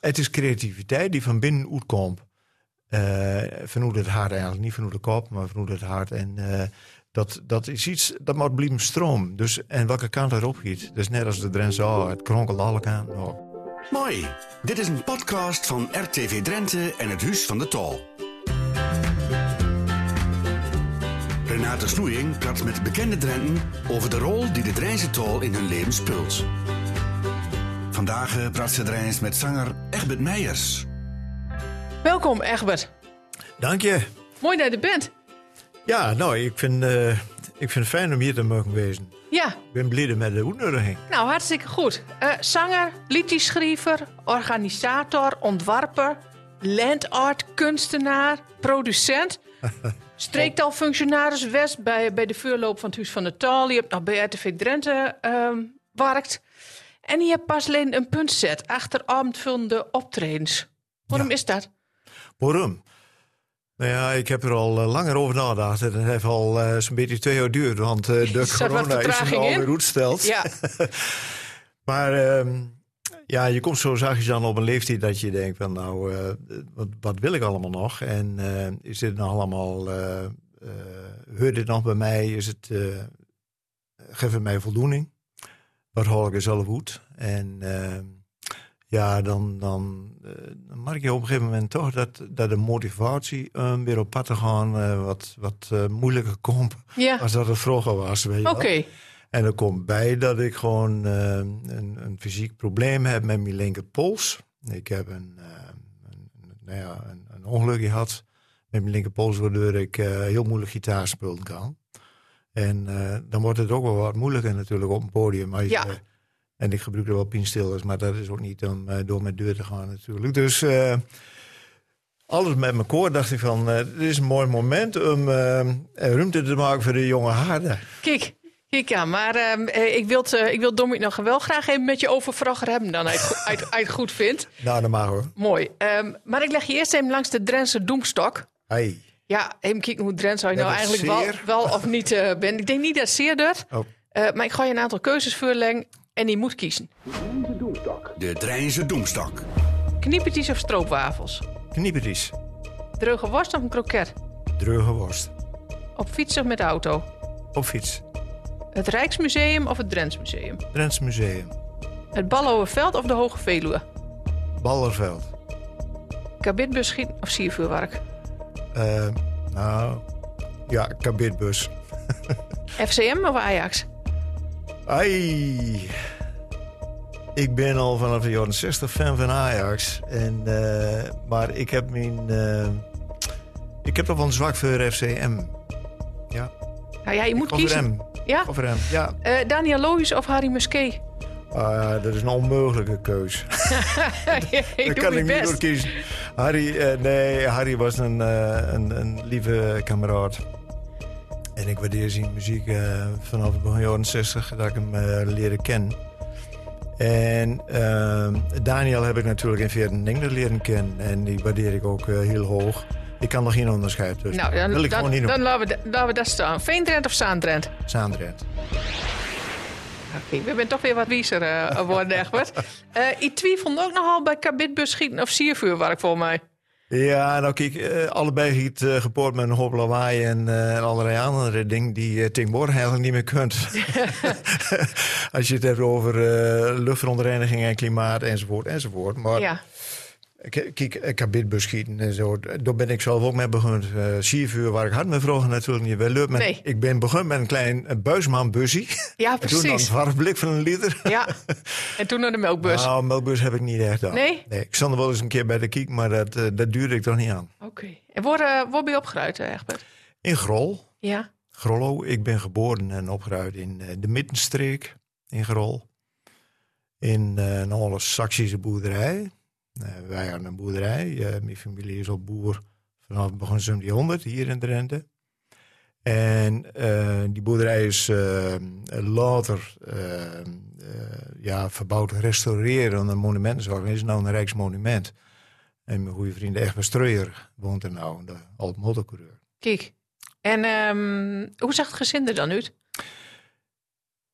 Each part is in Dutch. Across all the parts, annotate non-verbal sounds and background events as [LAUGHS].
het is creativiteit die van binnen uitkomt. Uh, vanuit het hart eigenlijk, niet vanuit de kop, maar vanuit het hart. En uh, dat, dat is iets, dat moet blijven stroom. Dus, en welke kant erop giet. Dus net als de Drentse, oh, het kronkelt alle kanten. Mooi. Dit is een podcast van RTV Drenthe en het Huis van de Tol. Renate Snoeing praat met bekende Drenten over de rol die de Drijnse Tol in hun leven speelt. Vandaag praat ze met zanger Egbert Meijers. Welkom Egbert. Dank je. Mooi dat je er bent. Ja, nou, ik vind, uh, ik vind het fijn om hier te mogen wezen. Ja. Ik ben blij met de uitnodiging. Nou, hartstikke goed. Uh, zanger, liedjeschrijver, organisator, ontwerper, landart, kunstenaar, producent. [LAUGHS] Streektalfunctionaris West bij, bij de vuurloop van het Huis van de Taal. Je hebt nog bij RTV Drenthe um, werkt. En je hebt pas alleen een punt zet achter avondvullende optredens. Waarom Ja. is dat? Waarom? Nou ja, ik heb er al eh, langer over nagedacht. En het heeft al eh, zo'n beetje twee jaar geduurd. Want eh, de [LAUGHS] corona is er alweer uitgesteld. Ja, [LAUGHS] Maar ehm, ja, je komt zo zachtjes aan op een leeftijd dat je denkt van nou, wat, wat wil ik allemaal nog? En is dit nou allemaal, hoort dit nog bij mij? Is het, geeft het mij voldoening? Wat er zelf goed? En ehm, ja, dan, dan, eh, dan merk je op een gegeven moment toch dat, dat de motivatie om weer op pad te gaan eh, wat, wat eh, moeilijker komt ja. als dat het vroeger was. weet je wel. Oké. En er komt bij dat ik gewoon eh, een, een fysiek probleem heb met mijn linkerpols. Ik heb een, een, nou ja, een, een ongeluk gehad met mijn linkerpols, waardoor ik heel moeilijk gitaar spelen kan. En eh, dan wordt het ook wel wat moeilijker natuurlijk op een podium. Je- Ja. eh, en ik gebruik er wel pinstillers, maar dat is ook niet om eh, door mijn deur te gaan natuurlijk. Dus alles met mijn koor dacht ik van, dit is een mooi moment om ruimte te maken voor de jonge harden. Kijk, kijk ja, maar ehm, eh, ik wil, eh, ik wil Dominic nog wel graag even met je over vragen hebben dan het, hij het [LAUGHS] goed vindt. Nou, dat mag hoor. Mooi. Ehm, maar ik leg je eerst even langs de Drentse Doemstok. Hey. Ja, even kijken hoe Drents zou je nou eigenlijk wel, zeer? wel of niet eh bent. Ik denk niet dat het zeer doet. Oh. Eh, maar ik ga je een aantal keuzes voorleggen en die moet kiezen. De Drijnse Doemstok. Kniepertjes of stroopwafels? Kniepertjes. Droge worst of een kroket? Dreuge worst. Op fiets of met de auto? Op fiets. Het Rijksmuseum of het Drents Museum? Drents Museum. Het Ballowerveld of de Hoge Veluwe? Ballerveld. Kabitbus schieten of siervuurwerk? Eh, nou, ja, kabitbus. [LAUGHS] FCM of Ajax? Ai. Ik ben al vanaf de jaren 60 fan van Ajax. En, eh, maar ik heb mijn... eh, ik heb toch wel een zwak voor FCM. Ja, Nou ja, je moet over kiezen. hem. Ja? Over hem, ja. Eh, Daniel Loos of Harry Musquet? Ah, dat is een onmogelijke keus. [LAUGHS] [LAUGHS] Daar kan ik niet best. door kiezen. Harry, eh, nee, Harry was een, eh, een, een lieve kameraad. En ik waardeer zijn muziek eh, vanaf de jaren 60 dat ik hem eh leren ken. En Daniel heb ik natuurlijk in 14 leren kennen. En die waardeer ik ook heel hoog. Ik kan er geen onderscheid tussen. Nou, dan, wil ik dan, gewoon niet doen. dan laten, we, laten we dat staan. Veendrent of Zaandrent? Zaandrent. We zijn toch weer wat wiezer eh geworden, Egbert. Eh ik twijfel ook nogal bij kabitbus schieten of siervuurwerk voor mij. Ja, nou kijk, eh, allebei het uh, gepoord met een hoop lawaai en, en allerlei andere dingen die je tegenwoordig eigenlijk niet meer kunt. [LAUGHS] [LAUGHS] Als je het hebt over luchtverontreiniging en klimaat enzovoort enzovoort. Maar Ja, kijk, ik heb bitbus schieten en zo, daar ben ik zelf ook mee begonnen. Uh, siervuur waar ik had me vroeger natuurlijk niet wel leuk. Nee. Ik ben begonnen met een klein uh, buismanbussie. ja [LAUGHS] En toen een precies. warmblik van een liter. Ja, en toen naar de melkbus. Nou, melkbus heb ik niet echt aan. Nee? nee? Ik stond er wel eens een keer bij de kiek, maar dat, eh, dat duurde ik toch niet aan. Oké. En waar, eh, waar ben je opgeruid, eh, Egbert? In Grol. Ja. Grollo. Ik ben geboren en opgeruid in eh, de Middenstreek in Grol. In eh, een oude Saksische boerderij. Eh, wij hadden een boerderij. Eh, mijn familie is al boer vanaf begin 1700 hier in Drenthe. En eh, die boerderij is eh, later ja, verbouwd, gerestaureerd. Een monumentenzorg. Is nou een rijksmonument. En mijn goede vriend Egbert Streuer woont er nou, de oud motorcoureur. Kijk. En ehm, hoe zag het gezin er dan uit?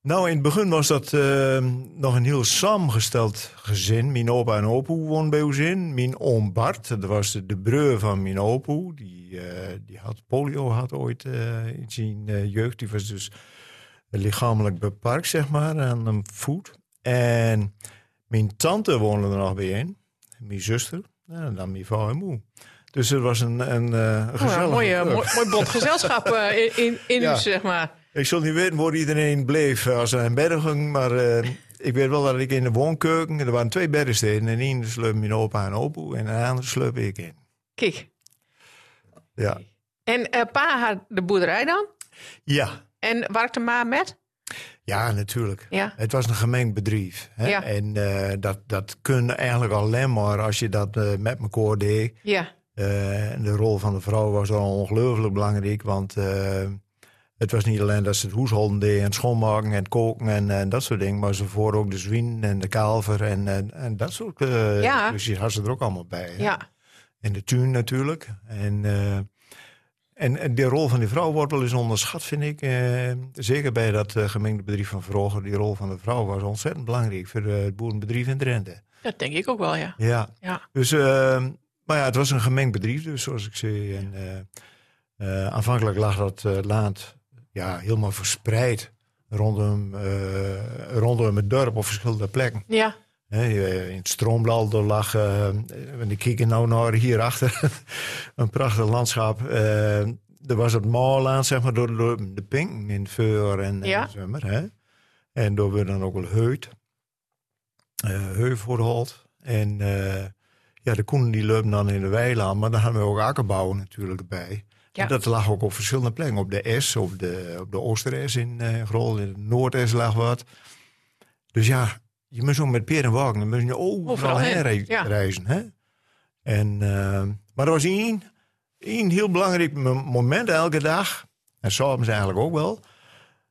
Nou, in het begin was dat eh, nog een heel samengesteld gezin. Mijn opa en opa woonden bij ons in. Mijn oom Bart, dat was de, de breur van mijn opa. Die, eh, die had polio had ooit eh, in zijn jeugd. Die was dus lichamelijk beperkt, zeg maar, aan een voet. En mijn tante woonde er nog bij in. Mijn zuster. En dan mijn vrouw en moe. Dus het was een, een, uh, gezellig... Oh, mooi, mooi, mooi bond gezelschap in, [LAUGHS] in, in ja. u, zeg maar. Ik zal niet weten waar iedereen bleef als er een bedden ging, maar uh, ik weet wel dat ik in de woonkeuken, er waren twee beddensteden en één sleep mijn opa en opa en de andere sleep ik in. Kijk. Ja. En uh, pa had de boerderij dan? Ja. En werkte ma met? Ja, natuurlijk. Ja. Het was een gemengd bedrijf. Hè? Ja. En uh, dat, dat kun eigenlijk alleen maar als je dat uh, met elkaar deed. Ja. de rol van de vrouw was dan ongelooflijk belangrijk, want het was niet alleen dat ze het huishouden deden en schoonmaken en koken en, en, dat soort dingen. Maar ze voor ook de zwien en de kalver en, en, en dat soort uh, ja. Dus die had ze er ook allemaal bij. Ja. En de tuin natuurlijk. En, uh, en, en de rol van die vrouw wordt wel eens onderschat, vind ik. Uh, zeker bij dat gemengde bedrijf van vroeger. Die rol van de vrouw was ontzettend belangrijk voor het boerenbedrijf in Drenthe. Dat denk ik ook wel, ja. Ja. ja. Dus, maar ja, het was een gemengd bedrijf, dus zoals ik zei. En, aanvankelijk lag dat land ja, helemaal verspreid rondom, uh, rondom het dorp op verschillende plekken. Ja. in het Stroomblad lag, uh, ik kijk nou naar hierachter, [LAUGHS] een prachtig landschap. Uh, er was het Moorland, zeg maar, door, door de Pinken in Veur en, ja. en zomer. Hè? En door we dan ook wel Heut, uh. En ja, de koenen die lopen dan in de weiland, maar dan hadden we ook akkerbouw natuurlijk bij. Ja. Dat lag ook op verschillende plekken. Op de S, op de, op de Ooster-S in uh, Grol, in de Noord-S lag wat. Dus ja, je moet zo met peer en wagen, dan moet je overal, overal heen re ja. reizen. Hè? En, uh, maar er was één, één heel belangrijk moment elke dag, en s'avonds eigenlijk ook wel.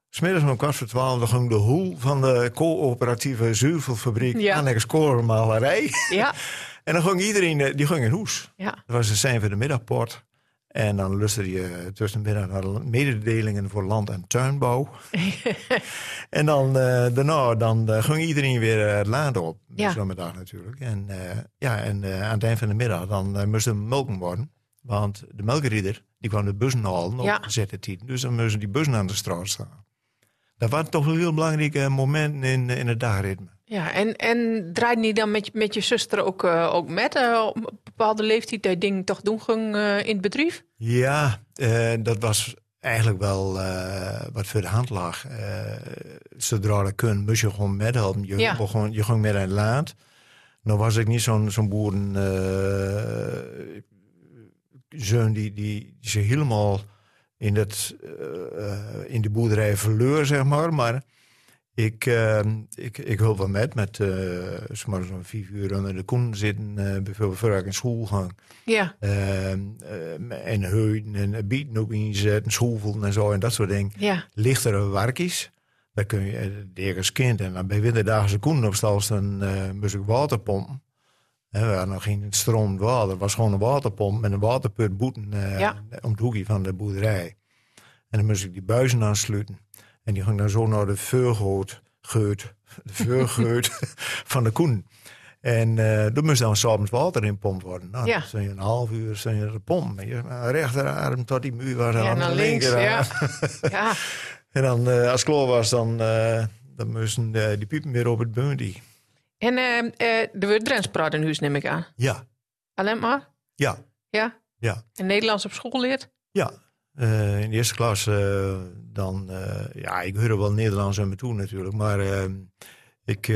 Smiddags om kwart voor twaalf dan ging de hoel van de coöperatieve zuurvelfabriek ja. Annex Korenmalerij. Ja. [LAUGHS] en dan ging iedereen, die ging in hoes. Ja. Dat was de zijn voor de middagport. En dan luisterde je tussenmiddag naar mededelingen voor land- en tuinbouw. [LAUGHS] en dan uh, daarna dan, uh, ging iedereen weer het laden op. Ja. Zomerdag natuurlijk. En, uh, ja, en aan het eind van de middag dan moesten melken worden. Want de melkrieder die kwam de bussen halen op ja. gezette tijd. Dus dan moesten die bussen aan de straat staan. Dat was toch een heel belangrijk moment in, in het dagritme. Ja, en, en draait niet dan met, met je zuster ook, ook met op bepaalde leeftijd dat dingen toch doen ging uh, in het bedrijf? Ja, dat was eigenlijk wel wat voor de hand lag. zodra dat kun, moest je gewoon methelpen. Je, ja. gewoon, je ging met een laat. Nou was ik niet zo'n zo'n boeren zoon die, die, die ze helemaal in, het, in de boerderij verleur, zeg maar. Maar ik, uh, ik, ik hulp wel met, met uh, zo'n vijf uur onder de koen zitten, uh, bijvoorbeeld voor ik in school gaan. Ja. en heuten en bieten ook inzetten, schoevelen en zo en dat soort dingen. Ja. Lichtere werkjes, daar kun je deed als kind. En dan bij winterdaagse koen op stal dan moest ik water pompen. we hadden nog geen stroomd water, het was gewoon een waterpomp met een waterput boeten ja. om het hoekje van de boerderij. En dan moest ik die buizen aansluiten. En die ging dan zo naar de veurgoot, geut, de veurgeut [LAUGHS] van de koen. En uh, er moest dan s'avonds water in pompt worden. Nou, ja. stond je een half uur stond je de pomp. Je rechterarm tot die muur was. Ja, en naar de links, ja. [LAUGHS] ja. En dan, uh, als het klaar was, dan, uh, dan moesten die piepen weer op het bundy. En er wordt Drents praat in huis, neem ik aan. Ja. Alleen maar? Ja. Ja? Ja. En Nederlands op school leert? Ja. Uh, in de eerste klas, uh, dan, uh, ja, ik hoorde wel Nederlands aan me toe natuurlijk, maar ik,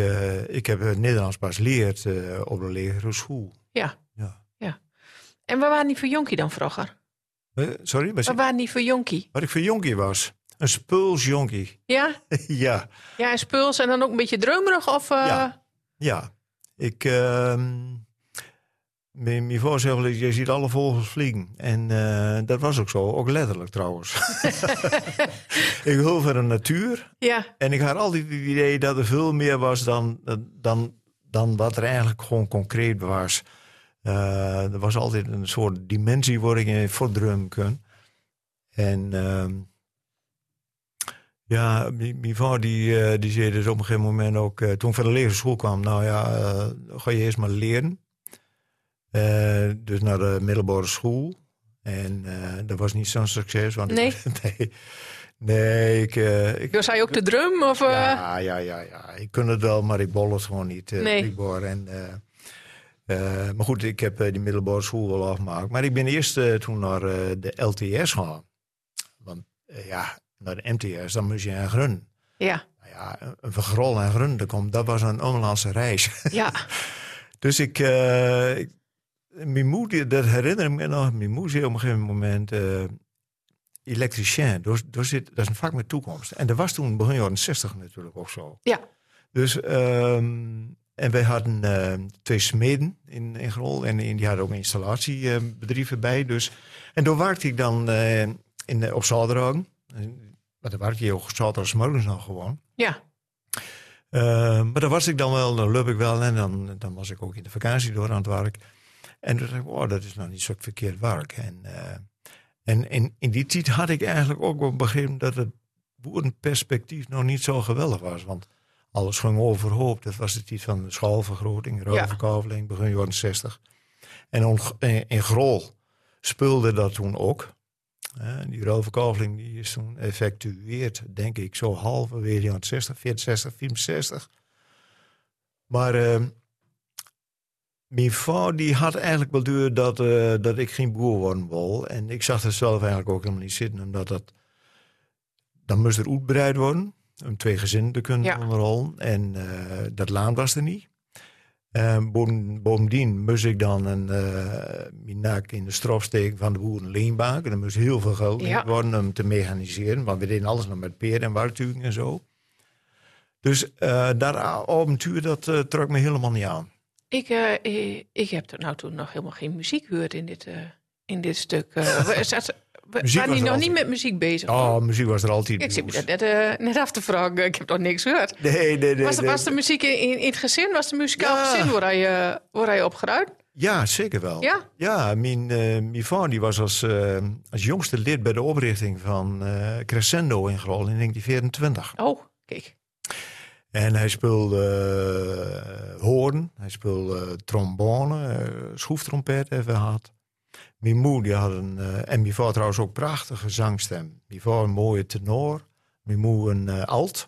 ik heb Nederlands pas geleerd op de lagere school. Ja. ja. ja. En waar waren die voor jonkie dan vroeger? sorry? Waar waren die voor jonkie? Wat ik voor jonkie was? Een spulsjonkie. [LAUGHS] Ja? ja. Ja, en spuls en dan ook een beetje dreumerig of... Ja. Ja. Ik... ehm, mijn voorzitter, je ziet alle vogels vliegen. En uh, dat was ook zo, ook letterlijk trouwens. [LAUGHS] ik hul voor de natuur. Ja. En ik had altijd het idee dat er veel meer was dan, dan, dan wat er eigenlijk gewoon concreet was. Uh, er was altijd een soort dimensie waar ik in voordrum kon. En uh, Ja, mijn vrouw die, eh, die zei dus op een gegeven moment ook... eh, toen ik van de lagere school kwam, nou ja, eh, ga je eerst maar leren. Eh, dus naar de middelbare school. En eh, dat was niet zo'n succes. Want ik- Nee? [LAUGHS] nee, ik... eh, ik Dus hij ook de drum? Of, ja, ja, ja, ja. Ik kon het wel, maar ik bol het gewoon niet. Nee. En, maar goed, ik heb die middelbare school wel afgemaakt. Maar ik ben eerst toen naar de LTS gaan. Want ja, naar de MTS, dan moest je aan Grun. ja. Nou ja, een- een vergrol naar Grun dat was een omlandse reis. ja. [LAUGHS] Dus ik, ik- mijn moeder, dat herinner ik me nog, mijn moeder zei op een gegeven moment, eh elektricien, daar, daar zit, dat is een vak met toekomst. En dat was toen begin jaren 60 natuurlijk ook zo. Ja. Dus, ehm, en wij hadden eh, twee smeden in, in Grol en, die hadden ook een installatiebedrijven bij. Dus, en daar werkte ik dan eh, in, op zaterdag. Maar dan werkte je ook zaterdagsmorgens nog gewoon. Ja. Uh, maar dan was ik dan wel, dan loop ik wel en dan, dan was ik ook in de vakantie door aan het werk. En toen dacht ik, oh, dat is nou niet zo verkeerd werk. En, eh, en in, in die tijd had ik eigenlijk ook wel begrepen dat het boerenperspectief nog niet zo geweldig was. Want alles ging overhoop. Dat was de tijd van de schaalvergroting, ruilverkaveling, begin jaren 60. En in, in Grol speelde dat toen ook. Uh, die ruilverkaveling die is toen effectueerd, denk ik, zo halverwege jaren 60, 64, 64. Maar uh, mijn vrouw die had eigenlijk wel duur dat, uh, dat ik geen boer worden wil. En ik zag het zelf eigenlijk ook helemaal niet zitten, omdat dat... Dan moest er uitbreid worden, om twee gezinnen te kunnen Ja. onderhouden. En uh, dat laan was er niet. Uh, bovendien moest ik dan een uh, minak in de strop steken van de boeren leenbank. En er moest heel veel geld Ja. worden om te mechaniseren. Want we deden alles nog met peer en wartuigen en zo. Dus dat avontuur, dat trok me helemaal niet aan. Ik, uh, ik, ik heb er nou toen nog helemaal geen muziek gehoord in dit, uh, in dit stuk. Uh, [LAUGHS] we waren nog niet met muziek bezig. Oh, muziek was er altijd. ik zit me net, net af te vragen. Ik heb nog niks gehoord. Nee, nee, nee. Was, nee. was de muziek in, in, in het gezin? Was de muzikaal Ja. gezin waar hij, waar hij? Ja, zeker wel. Ja? Ja, mijn, eh mijn vader die was als, eh, als jongste lid bij de oprichting van eh, Crescendo in Grol in 1924. Oh, kijk. En hij speelde eh, hoorn, hij speelde trombone, eh, schroeftrompet even gehad. Mijn die had een, eh, en mijn vader trouwens ook prachtige zangstem. Mijn vader een mooie tenor, mijn een alt.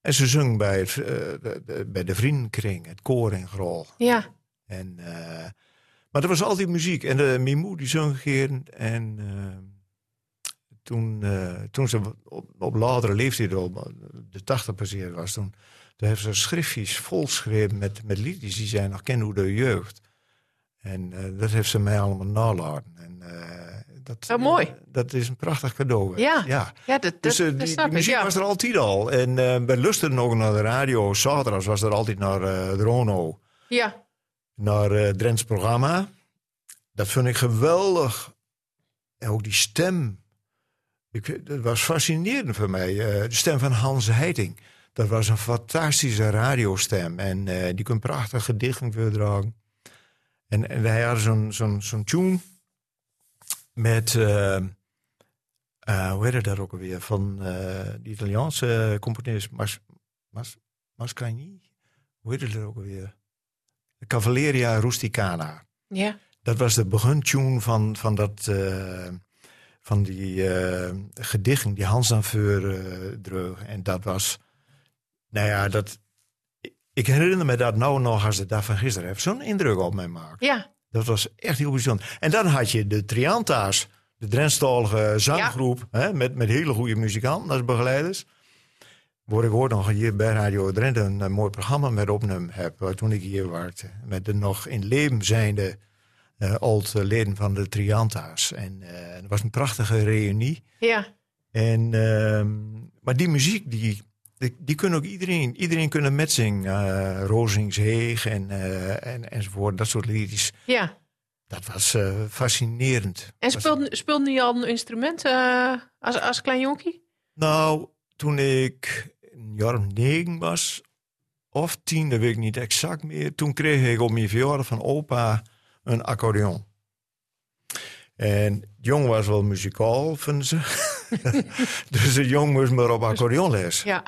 En ze zong bij, het, de, de- bij de vriendenkring, het koor in Grol. Ja. En, eh, maar er was altijd muziek. En de, mijn die zong een keer. En toen, eh, toen ze op, op latere leeftijd al de 80 passeerd was, toen, toen heeft ze schriftjes volgeschreven met, met liedjes die zij nog kennen hoe de jeugd. En eh, dat heeft ze mij allemaal nalaten. En, eh, dat, Oh, mooi. dat is een prachtig cadeau. Ja. ja. Ja, dat, Dus dat die, snap die ik. muziek Ja. was er altijd al. En wij lusten ook naar de radio. Zaterdags was er altijd naar Drono ja. naar Drents programma. Dat vond ik geweldig. En ook die stem. Ik, dat was fascinerend voor mij. Eh, de stem van Hans Heiting. Dat was een fantastische radiostem. En eh, die kon prachtig gedichten voordragen. En, en wij hadden zo'n zo'n zo'n tune met... eh, hoe heette dat ook alweer? Van die Italiaanse componist Mas, Mas, Mascagni. Hoe heette dat ook alweer? Cavalleria Rusticana. Ja. Dat was de begintune van, van, dat, van die eh gedichten die Hans aan voor eh, droeg. En dat was, nou ja, dat, ik herinner me dat nou nog als de dag van gisteren. Heeft zo'n indruk op mij gemaakt. Ja. Dat was echt heel bijzonder. En dan had je de Trianta's, de Drentstalige zanggroep, hè, met, met hele goede muzikanten als begeleiders. Waar ik ook nog hier bij Radio Drenthe een, eh, mooi programma met opname heb, toen ik hier werkte. Met de nog in leven zijnde oud-leden van de Trianta's. En eh, het was een prachtige reunie. Ja. En, ehm, maar die muziek, die, die, die kunnen ook iedereen, iedereen kunnen metzingen. Uh, Rozingsheeg en, eh, en, enzovoort, dat soort liedjes. Ja. Dat was eh, fascinerend. En speelde, speelde hij al een instrument eh, als, als klein jonkie? Nou, toen ik een jaar of negen was, of tien, dat weet ik niet exact meer. Toen kreeg ik op mijn verjaardag van opa een accordeon. En de jongen was wel muzikaal, vinden ze. [LAUGHS] dus de jong moest maar op accordeonles. Ja.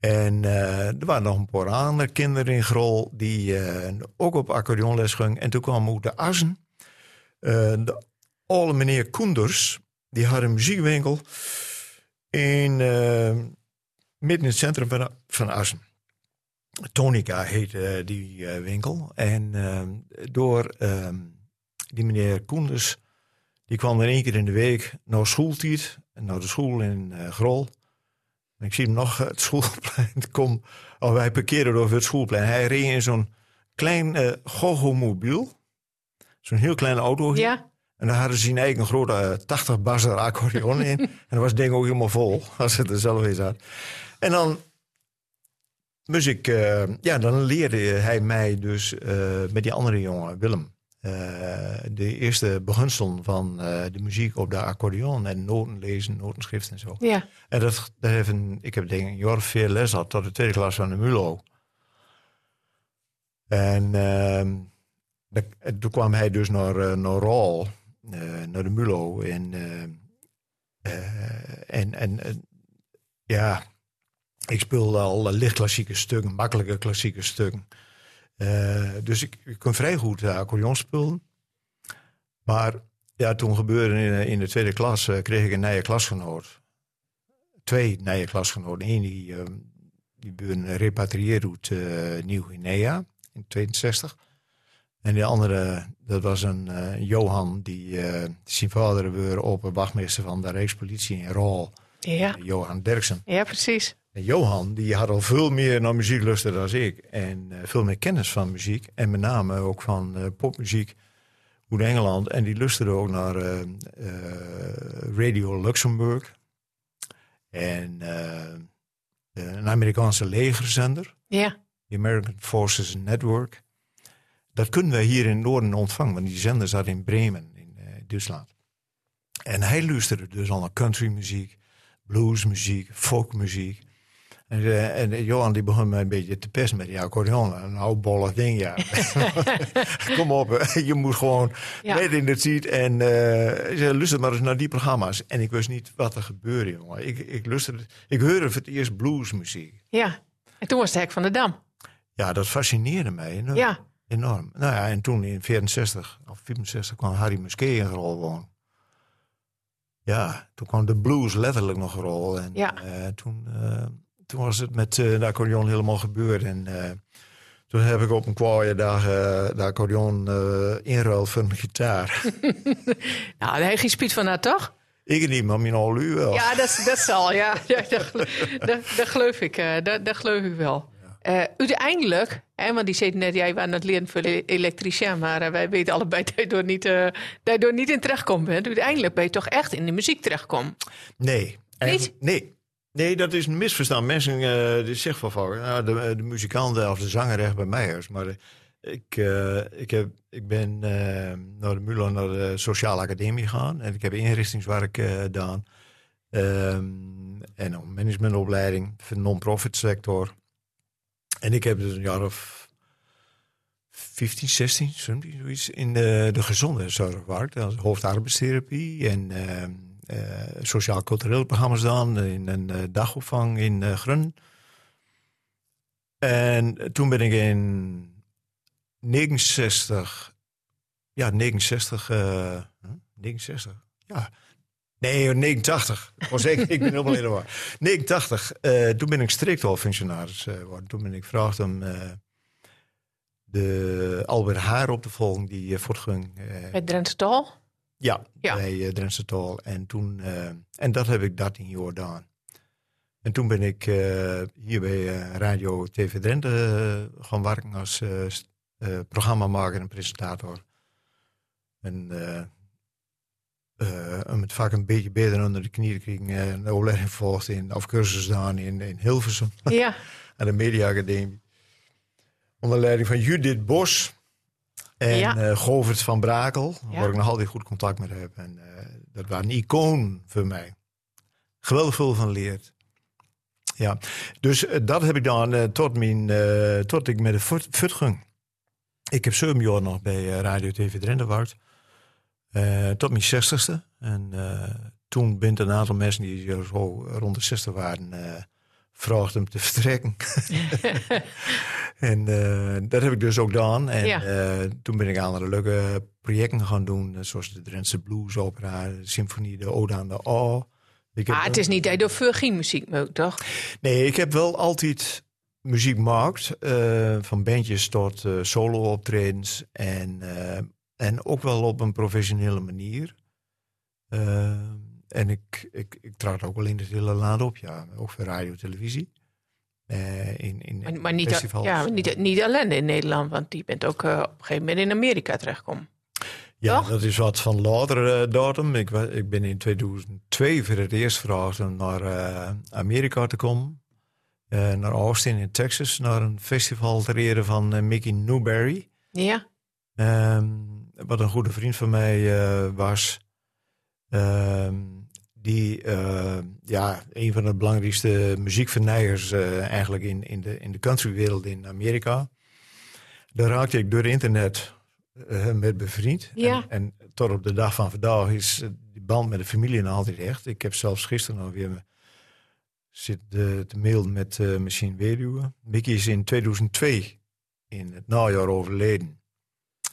En eh, er waren nog een paar andere kinderen in Grol die eh, ook op accordeonles gingen. En toen kwam ook de Assen. Eh, de oude meneer Koenders, die had een muziekwinkel in, midden in het centrum van, van Assen. Tonica heette die eh, winkel. En eh, door eh, die meneer Koenders, die kwam er één keer in de week naar schooltijd. Naar de school in eh, Grol. En ik zie hem nog het schoolplein [LAUGHS] kom. Oh, wij parkeerden over het schoolplein. Hij reed in zo'n klein eh gogomobiel. Zo'n heel kleine auto. Ja. En daar hadden ze een eigen grote eh, 80 basser accordeon in. [LAUGHS] en dat was het ding ook helemaal vol, als het er zelf in zat. En dan moest ik, eh, ja, dan leerde hij mij dus eh, met die andere jongen, Willem, eh, de eerste beginselen van de muziek op de accordeon en noten lezen, notenschrift en zo. Ja. En dat, dat heeft een, ik heb denk ik een veel les gehad tot de tweede klas van de MULO. En ehm, dat- toen kwam hij dus naar, naar Rol, naar de MULO. En, en, en ja, ik speelde al licht klassieke stukken, makkelijke klassieke stukken. Eh, dus ik, ik kon vrij goed uh, accordeon spelen. Maar ja, toen gebeurde in, eh, in de tweede klas, kreeg ik een nieuwe klasgenoot. Twee nieuwe klasgenoten. Eén die, eh, die ben repatrieerd uit Nieuw-Guinea in 62. En de andere, dat was een Johan, die zijn vader weer op wachtmeester van de Rijkspolitie in Rol. Ja. Johan Derksen. Ja, precies. En Johan, die had al veel meer naar muziek lusten dan ik. En eh, veel meer kennis van muziek. En met name ook van eh, popmuziek uit Engeland. En die lustte ook naar eh, Radio Luxemburg. En een Amerikaanse legerzender. Ja. The American Forces Network. Dat kunnen wij hier in het Noorden ontvangen, want die zender zat in Bremen, in Duitsland. En hij luisterde dus al naar countrymuziek, bluesmuziek, folkmuziek. En, eh, en Johan die begon mij een beetje te pesten met die accordeon. Een oudbollig ding, ja. [LAUGHS] [LAUGHS] Kom op, [LAUGHS] je moet gewoon Ja. net in de ziet. En eh ze luister maar eens naar die programma's. En ik wist niet wat er gebeurde, jongen. Ik, ik, luisterde, ik hoorde voor het eerst bluesmuziek. Ja. En toen was het hek van de Dam. Ja, dat fascineerde mij enorm. Ja. enorm. Nou ja, en toen in 64 of 64 kwam Harry Musquet in rol wonen. Ja, toen kwam de blues letterlijk nog een rol. En Ja. eh, toen, eh, toen was het met eh, de accordeon helemaal gebeurd. En eh, toen heb ik op een kwaaie dag eh, de accordeon inruild voor een gitaar. [LAUGHS] Nou, daar heb je spiet van dat, toch? ik niet, maar mijn al u wel. Ja, dat, dat zal, ja. [LAUGHS] ja dat, gel- dat, dat geloof ik. dat, dat geloof ik wel. Uiteindelijk, hè, want die zei net, jij was aan het leren voor de elektricien, maar wij weten allebei [LAUGHS] dat je door niet, eh, dat je door niet in terechtkomt bent. Uiteindelijk ben je toch echt in de muziek terechtkomen. Nee. Nee. Nee, dat is een misverstand. Mensen die zeggen van, ja, de, de muzikanten of de zanger echt bij mij is. Maar eh, ik, eh, ik, heb, ik ben naar de Mulo, naar de Sociale Academie gegaan. En ik heb inrichtingswerk gedaan. Ehm, en een managementopleiding voor de non-profit sector. En ik heb dus een jaar of 15, 16, zoiets in de, de gezondheidszorg gewerkt. Als hoofdarbeidstherapie en ehm, eh, sociaal-culturele programma's dan in een eh, dagopvang in eh Grun. En toen ben ik in 69, ja, 69, eh, huh? 69, ja. Nee, 89. Was ik, ik ben helemaal war. 89. eh, toen ben ik streektolfunctionaris eh, geworden. Toen ben ik gevraagd om eh, de Albert Haar op te volgen, die uh, voortging. eh, Drenthe Tal. Ja, Ja. bij uh, Drentse Tol. En, toen, eh, en dat heb ik 13 jaar gedaan. En toen ben ik eh, hier bij Radio TV Drenthe gaan werken als programmamaker en presentator. En om het vaak een beetje beter onder de knie te krijgen, een opleiding volgd in, of cursus gedaan in, in Hilversum Ja, [LAUGHS] aan de Media Academie. Onder leiding van Judith Bos en Ja. eh, Govert van Brakel, Ja. waar ik nog altijd goed contact mee heb. En eh, dat was een icoon voor mij. Geweldig veel van leerd. Ja, dus eh, dat heb ik dan tot, mijn, tot ik met de fut ging. Ik heb zeven jaar nog bij Radio TV. Eh, tot mijn zestigste. En toen bent een aantal mensen die zo rond de 60 waren, vraagd hem te vertrekken. [LAUGHS] en uh, dat heb ik dus ook gedaan. En Ja. eh, toen ben ik andere leuke projecten gaan doen, eh, zoals de Drentse Blues Opera, de Symfonie, de Ode aan de A. Ik Ah, het is niet dat je door geen muziek maakt, toch? Nee, ik heb wel altijd muziek gemaakt. eh, van bandjes tot eh, solo-optredens. En, eh, en ook wel op een professionele manier. En ik, ik, ik trad ook wel in het hele land op, ja. Ook voor radio en televisie. Eh, in, in Maar, maar niet, festivals. ja, niet, niet alleen in Nederland, want die bent ook eh, op een gegeven moment in Amerika terechtgekomen. Ja, Toch? dat is wat van later eh, datum. Ik, ik ben in 2002 voor het eerst gevraagd om naar Amerika te komen. Naar Austin in Texas, naar een festival ter ere van Mickey Newberry. Ja, Ehm, wat een goede vriend van mij was. Ehm, die eh, ja, een van de belangrijkste muziekvernijers eh, eigenlijk in, in, de, in de countrywereld in Amerika. Daar raakte ik door internet eh, met bevriend. Ja. En, en tot op de dag van vandaag is die band met de familie nog altijd echt. Ik heb zelfs gisteren nog weer me- zit eh, te mailen met Machine Weduwe. Mickey is in 2002 in het najaar overleden.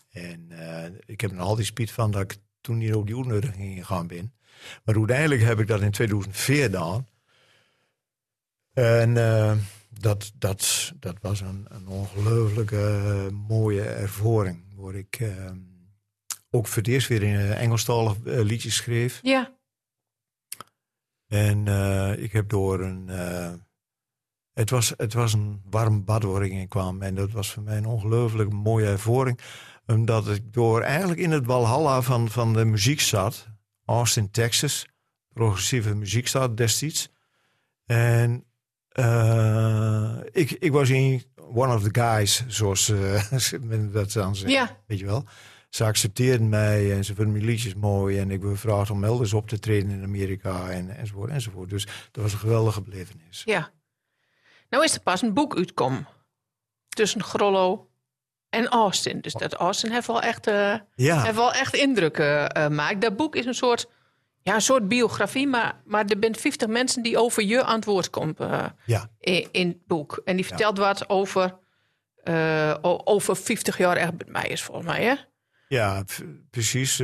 En ik heb er nog altijd spijt van dat ik toen niet op die uitnodiging gegaan ben. Maar uiteindelijk heb ik dat in 2004 gedaan. En eh, dat, dat, dat was een, een ongelooflijke eh, mooie ervaring. Waar ik eh, ook voor het eerst weer in Engelstalig liedjes schreef. ja, En ik heb door een. het, was, het was een warm bad waar ik in kwam. En dat was voor mij een ongelooflijk mooie ervaring. Omdat ik door eigenlijk in het walhalla van, van de muziek zat. Austin, Texas. Progressieve muziekstad destijds. En eh, ik, ik was in one of the guys, zoals eh, [LAUGHS] men dat dan zegt. ja. Weet je wel. Ze accepteerden mij en ze vonden mijn liedjes mooi. En ik werd gevraagd om elders op te treden in Amerika en, enzovoort enzovoort. Dus dat was een geweldige belevenis. Ja. Nou is er pas een boek uitkomen. Tussen Grollo en Austin. Dus dat Austin heeft wel echt, Ja, heeft wel echt indruk eh, gemaakt. Dat boek is een soort, ja, een soort biografie. Maar, maar er zijn 50 mensen die over je aan het woord komen eh, ja, in, in het boek. En die vertelt wat over, over 50 jaar echt met mij is volgens mij. Hè? ja precies.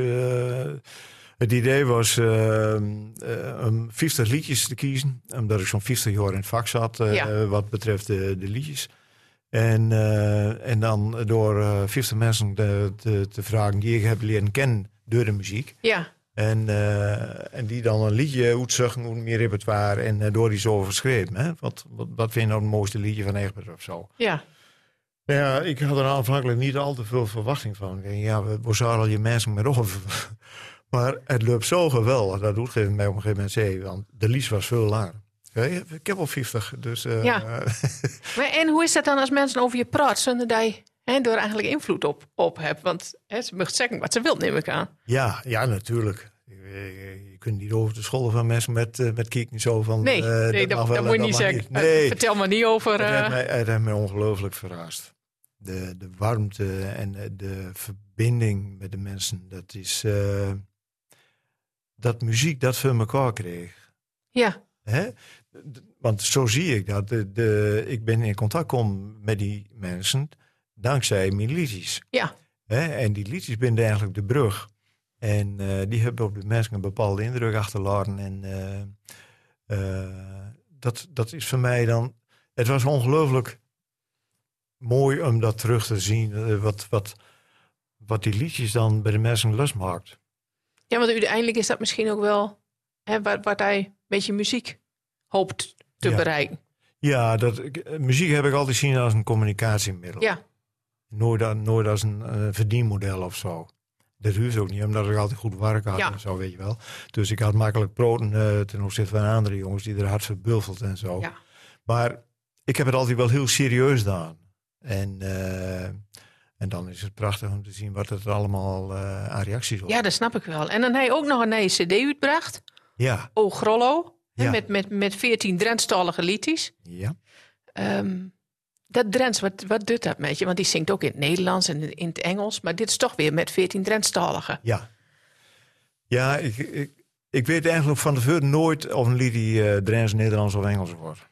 het idee was om 50 liedjes te kiezen. Omdat ik zo'n 50 jaar in het vak zat Ja. wat betreft de, de liedjes. En, eh, en dan door eh 50 mensen te, te, te vragen die ik heb leren kennen door de muziek. Ja, En, eh, en die dan een liedje uitzoeken hoe meer repertoire en door die zo verschreven. Hè? Wat, wat, wat vind je nou het mooiste liedje van Egbert of zo? ja, Nou Ja, ik had er aanvankelijk niet al te veel verwachting van. Ik denk, ja, we, zouden al je mensen met op. [LAUGHS] Maar het loopt zo geweldig. Dat doet mij op een gegeven moment zei, want de lies was veel langer. Ja, ik heb al 50, dus... eh, Ja. [LAUGHS] Maar en hoe is dat dan als mensen over je praten zonder dat je hè, door eigenlijk invloed op, op hebt? Want hè, ze mag zeggen wat ze wil, neem ik aan. ja, ja, natuurlijk. Je, kunt niet over de scholen van mensen met, eh, met kiek niet zo van... Nee, eh, nee dat, mag dat wel moet en je niet zeggen. niet. Nee, Vertel me niet over. Het heeft, mij, het heeft mij ongelooflijk verrast. De, de warmte en de verbinding met de mensen. Dat is. dat muziek dat voor elkaar kreeg. ja, Hè? Want zo zie ik dat. De, de, ik ben in contact kom met die mensen dankzij mijn liedjes. ja? En die liedjes binden eigenlijk de brug. En eh, die hebben op de mensen een bepaalde indruk achterlaten. En eh, eh, dat, dat is voor mij dan. Het was ongelooflijk mooi om dat terug te zien. wat, wat, wat die liedjes dan bij de mensen losmaakt. ja, want uiteindelijk is dat misschien ook wel hè, wat, wat hij met je muziek hoopt te Ja. bereiken. Ja, dat, ik- muziek heb ik altijd zien als een communicatiemiddel. Ja, Nooit, nooit als een eh, verdienmodel of zo. Dat hoeft ook niet, omdat ik altijd goed werk had Ja. en zo, weet je wel. Dus ik had makkelijk proten eh, ten opzichte van andere jongens die er hard verbuffeld en zo. ja. Maar ik heb het altijd wel heel serieus gedaan. En, eh, en dan is het prachtig om te zien wat het allemaal eh, aan reacties op. ja, dat snap ik wel. En dan je ook nog een nieuwe cd uitgebracht. Ja, O Grollo. Hè. Met, met, met 14 Drentstalige liedjes. ja. Ehm, dat Drents, wat, wat doet dat met je? Want die zingt ook in het Nederlands en in het Engels. Maar dit is toch weer met 14 Drentstaligen. Ja, ja ik, ik, ik weet eigenlijk van tevoren nooit of een lied die uh, Drents, Nederlands of Engels wordt.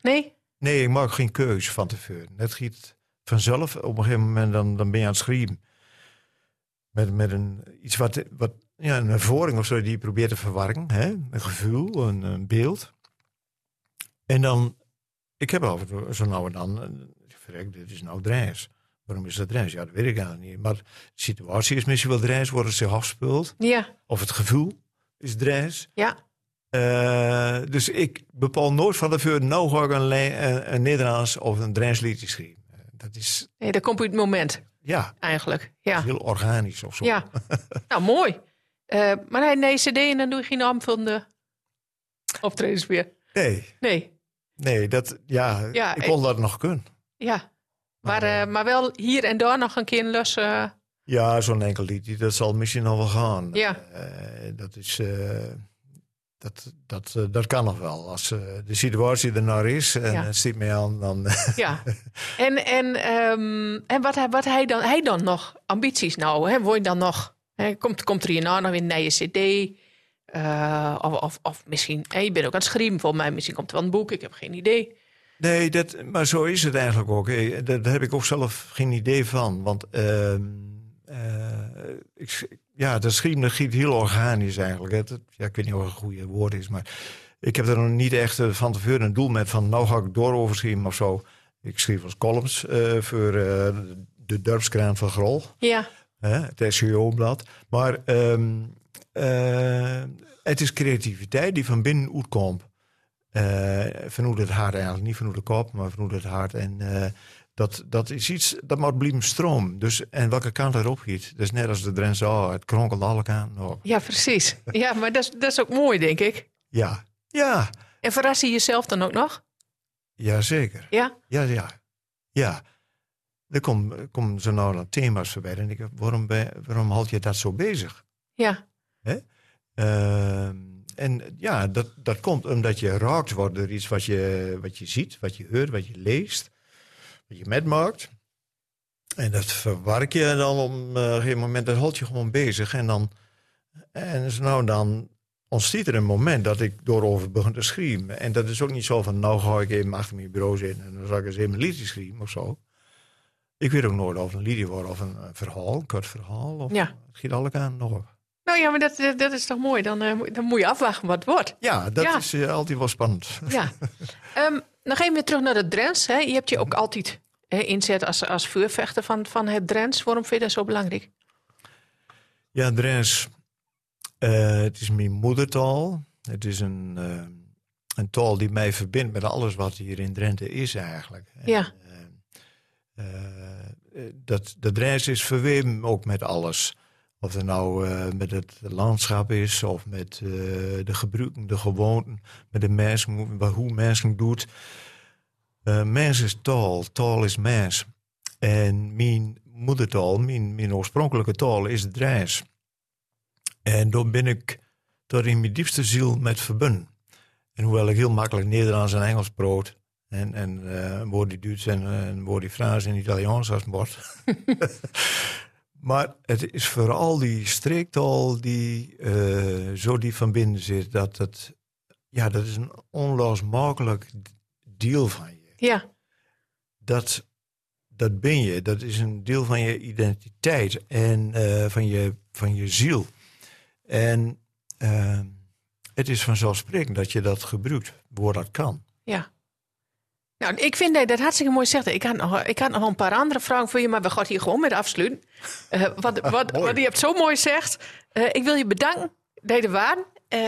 Nee? Nee, ik maak geen keus van tevoren. Het giet vanzelf. Op een gegeven moment dan, dan ben je aan het schrijven. Met, met een, iets wat, wat ja, een ervaring of zo die je probeert te verwarren. Hè? Een gevoel, een, een beeld. En dan, ik heb af en toe zo nou en dan, eh, verrek, dit is nou Drents. Waarom is dat Drents? Ja, dat weet ik eigenlijk niet. Maar de situatie is misschien wel Drents, wordt het zich afspeelt. Ja. Of het gevoel is Drents. Ja. Uh, dus ik bepaal nooit van tevoren, nou ga ik een, een, een Nederlands of een Drents liedje schrijven. Dat is... Nee, dat komt op het moment. Ja. Eigenlijk, ja. Heel organisch of zo. Ja. [LAUGHS] nou, mooi. Uh, maar nee, nee, cd en dan doe je geen aanvullende optredens meer. Nee. Nee. Nee, dat, ja, ja ik kon dat nog kunnen. Ja. Maar, uh, maar wel hier en daar nog een keer een lus... Uh... Ja, zo'n enkel liedje, dat zal misschien nog wel gaan. Ja. dat is dat, dat, dat kan nog wel. Als de situatie er nou is en ja. het stiet mee aan, dan. ja. En, en, um, en wat, wat hij dan, hij dan nog ambities nou? Hè? Word je dan nog? Komt, komt er hierna nog weer een nieuwe CD? Uh, of, of, of misschien, hey, je bent ook aan het schrijven volgens mij. Misschien komt er wel een boek, ik heb geen idee. Nee, dat, maar zo is het eigenlijk ook. Daar heb ik ook zelf geen idee van. Want ehm, ik, ja, dat schrijven giet heel organisch eigenlijk. Het, ja, ik weet niet of het een goede woord is, maar ik heb er nog niet echt uh, van tevoren een doel met van nou ga ik door overschrijven of zo. Ik schreef als columns uh, voor uh, de Dorpskraan van Grol. Ja. Het SEO-blad. Maar um, het is creativiteit die van binnen uitkomt. vanuit het hart eigenlijk. Niet vanuit de kop, maar vanuit het hart. En dat, dat is iets, dat moet blijven stroom. Dus, en welke kant erop giet. Dat is net als de Drentse, oh, het kronkelt alle kanten op. Ja, precies. Ja, maar dat is, dat is ook mooi, denk ik. Ja, ja. En verras je jezelf dan ook nog? Jazeker. Ja? Ja, ja. Ja. Er komen kom zo nou dan thema's voorbij. En ik waarom, waarom houd je dat zo bezig? Ja. Hè? Uh, en ja, dat, dat komt omdat je raakt wordt door iets wat je, wat je ziet, wat je hoort, wat je leest je metmaakt. En dat verwerk je dan op een gegeven moment, dat houd je gewoon bezig. En dan, en dus nou dan ontstaat er een moment dat ik doorover begin te schrijven. En dat is ook niet zo van, nou ga ik even achter mijn bureau zitten en dan zal ik eens even een liedje schrijven of zo. Ik weet ook nooit of een liedje wordt of een verhaal, een kort verhaal. Of, ja. Het giet alle kanten nog op. Nou ja, maar dat, dat is toch mooi. Dan, uh, dan moet je afwachten wat het wordt. Ja, dat is uh, altijd wel spannend. Ja. um, [LAUGHS] nog even weer terug naar de Drents. Hè. Je hebt je ook altijd inzet als, als vuurvechter van, van het Drents. Waarom vind je dat zo belangrijk? Ja, Drents, uh, het is mijn moedertaal. Het is een, een taal die mij verbindt met alles wat hier in Drenthe is eigenlijk. Ja. En, dat, de Drents is verweven ook met alles. Of het nou met het landschap is, of met de gebruiken, de gewoonten, met de mensen, hoe mensen doet. Uh, mens is taal, taal is mens. En mijn moedertaal, mijn, mijn oorspronkelijke taal is het Drijs. En daar ben ik door in mijn diepste ziel met verbonden. En hoewel ik heel makkelijk Nederlands en Engels brood, en, en uh, een woordje Duits en een woordje Frans en Italiaans als bord. [LAUGHS] [LAUGHS] maar het is vooral die streektaal die uh, zo diep van binnen zit, dat het, ja, dat is een onlosmakelijk deel van je. Ja. Dat, dat ben je. Dat is een deel van je identiteit en uh, van, je, van je ziel. En uh, het is vanzelfsprekend dat je dat gebruikt, waar dat kan. Ja. Nou, ik vind dat dat hartstikke mooi zegt. Ik had, nog, ik had nog een paar andere vragen voor je, maar we gaan hier gewoon met afsluiten. Uh, wat, [LAUGHS] wat, wat je hebt zo mooi zegt. ik wil je bedanken dat je er waren.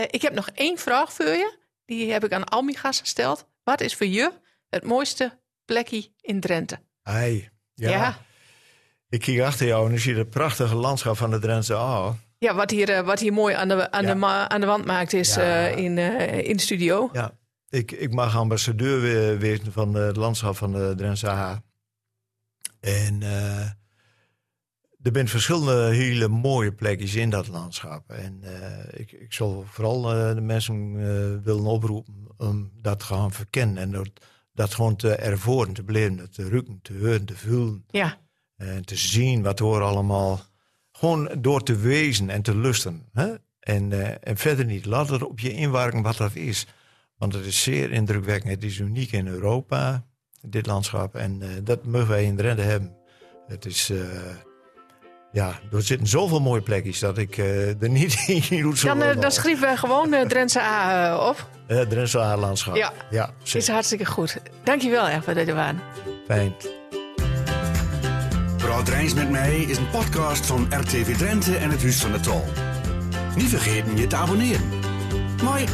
ik heb nog één vraag voor je. Die heb ik aan al mijn gasten gesteld. Wat is voor je het mooiste plekje in Drenthe. Ai, ja. ja. Ik kijk achter jou en ik zie het prachtige landschap van de Drentse Aa. Ja, wat hier, wat hier mooi aan de, aan, de, aan de wand maakt is ja. in, in de studio. Ja, ik, ik mag ambassadeur wezen van het landschap van de Drentse. En uh, er zijn verschillende hele mooie plekjes in dat landschap. En ik, ik zal vooral de mensen willen oproepen om dat te gaan verkennen. En dat, dat gewoon te ervoeren, te beleven, te ruiken, te horen, te voelen. Ja. En te zien wat hoor allemaal. Gewoon door te wezen en te lusten. Hè? En, eh, en verder niet. Laat het op je inwerken wat dat is. Want het is zeer indrukwekkend. Het is uniek in Europa, dit landschap. En eh, dat mogen wij in Drenthe hebben. Het is... eh, ja, er zitten zoveel mooie plekjes dat ik eh, er niet [LAUGHS] in moet Dan, eh, dan schrijven we gewoon uh, Drentse A eh, op. Het Drentse Aarlandschap. Ja. ja Is hartstikke goed. Dankjewel echt voor dit waren. Fijn. Praat Rijns met mij is een podcast van RTV Drenthe en het Huis van de Tol. Niet vergeten je te abonneren. Mooi.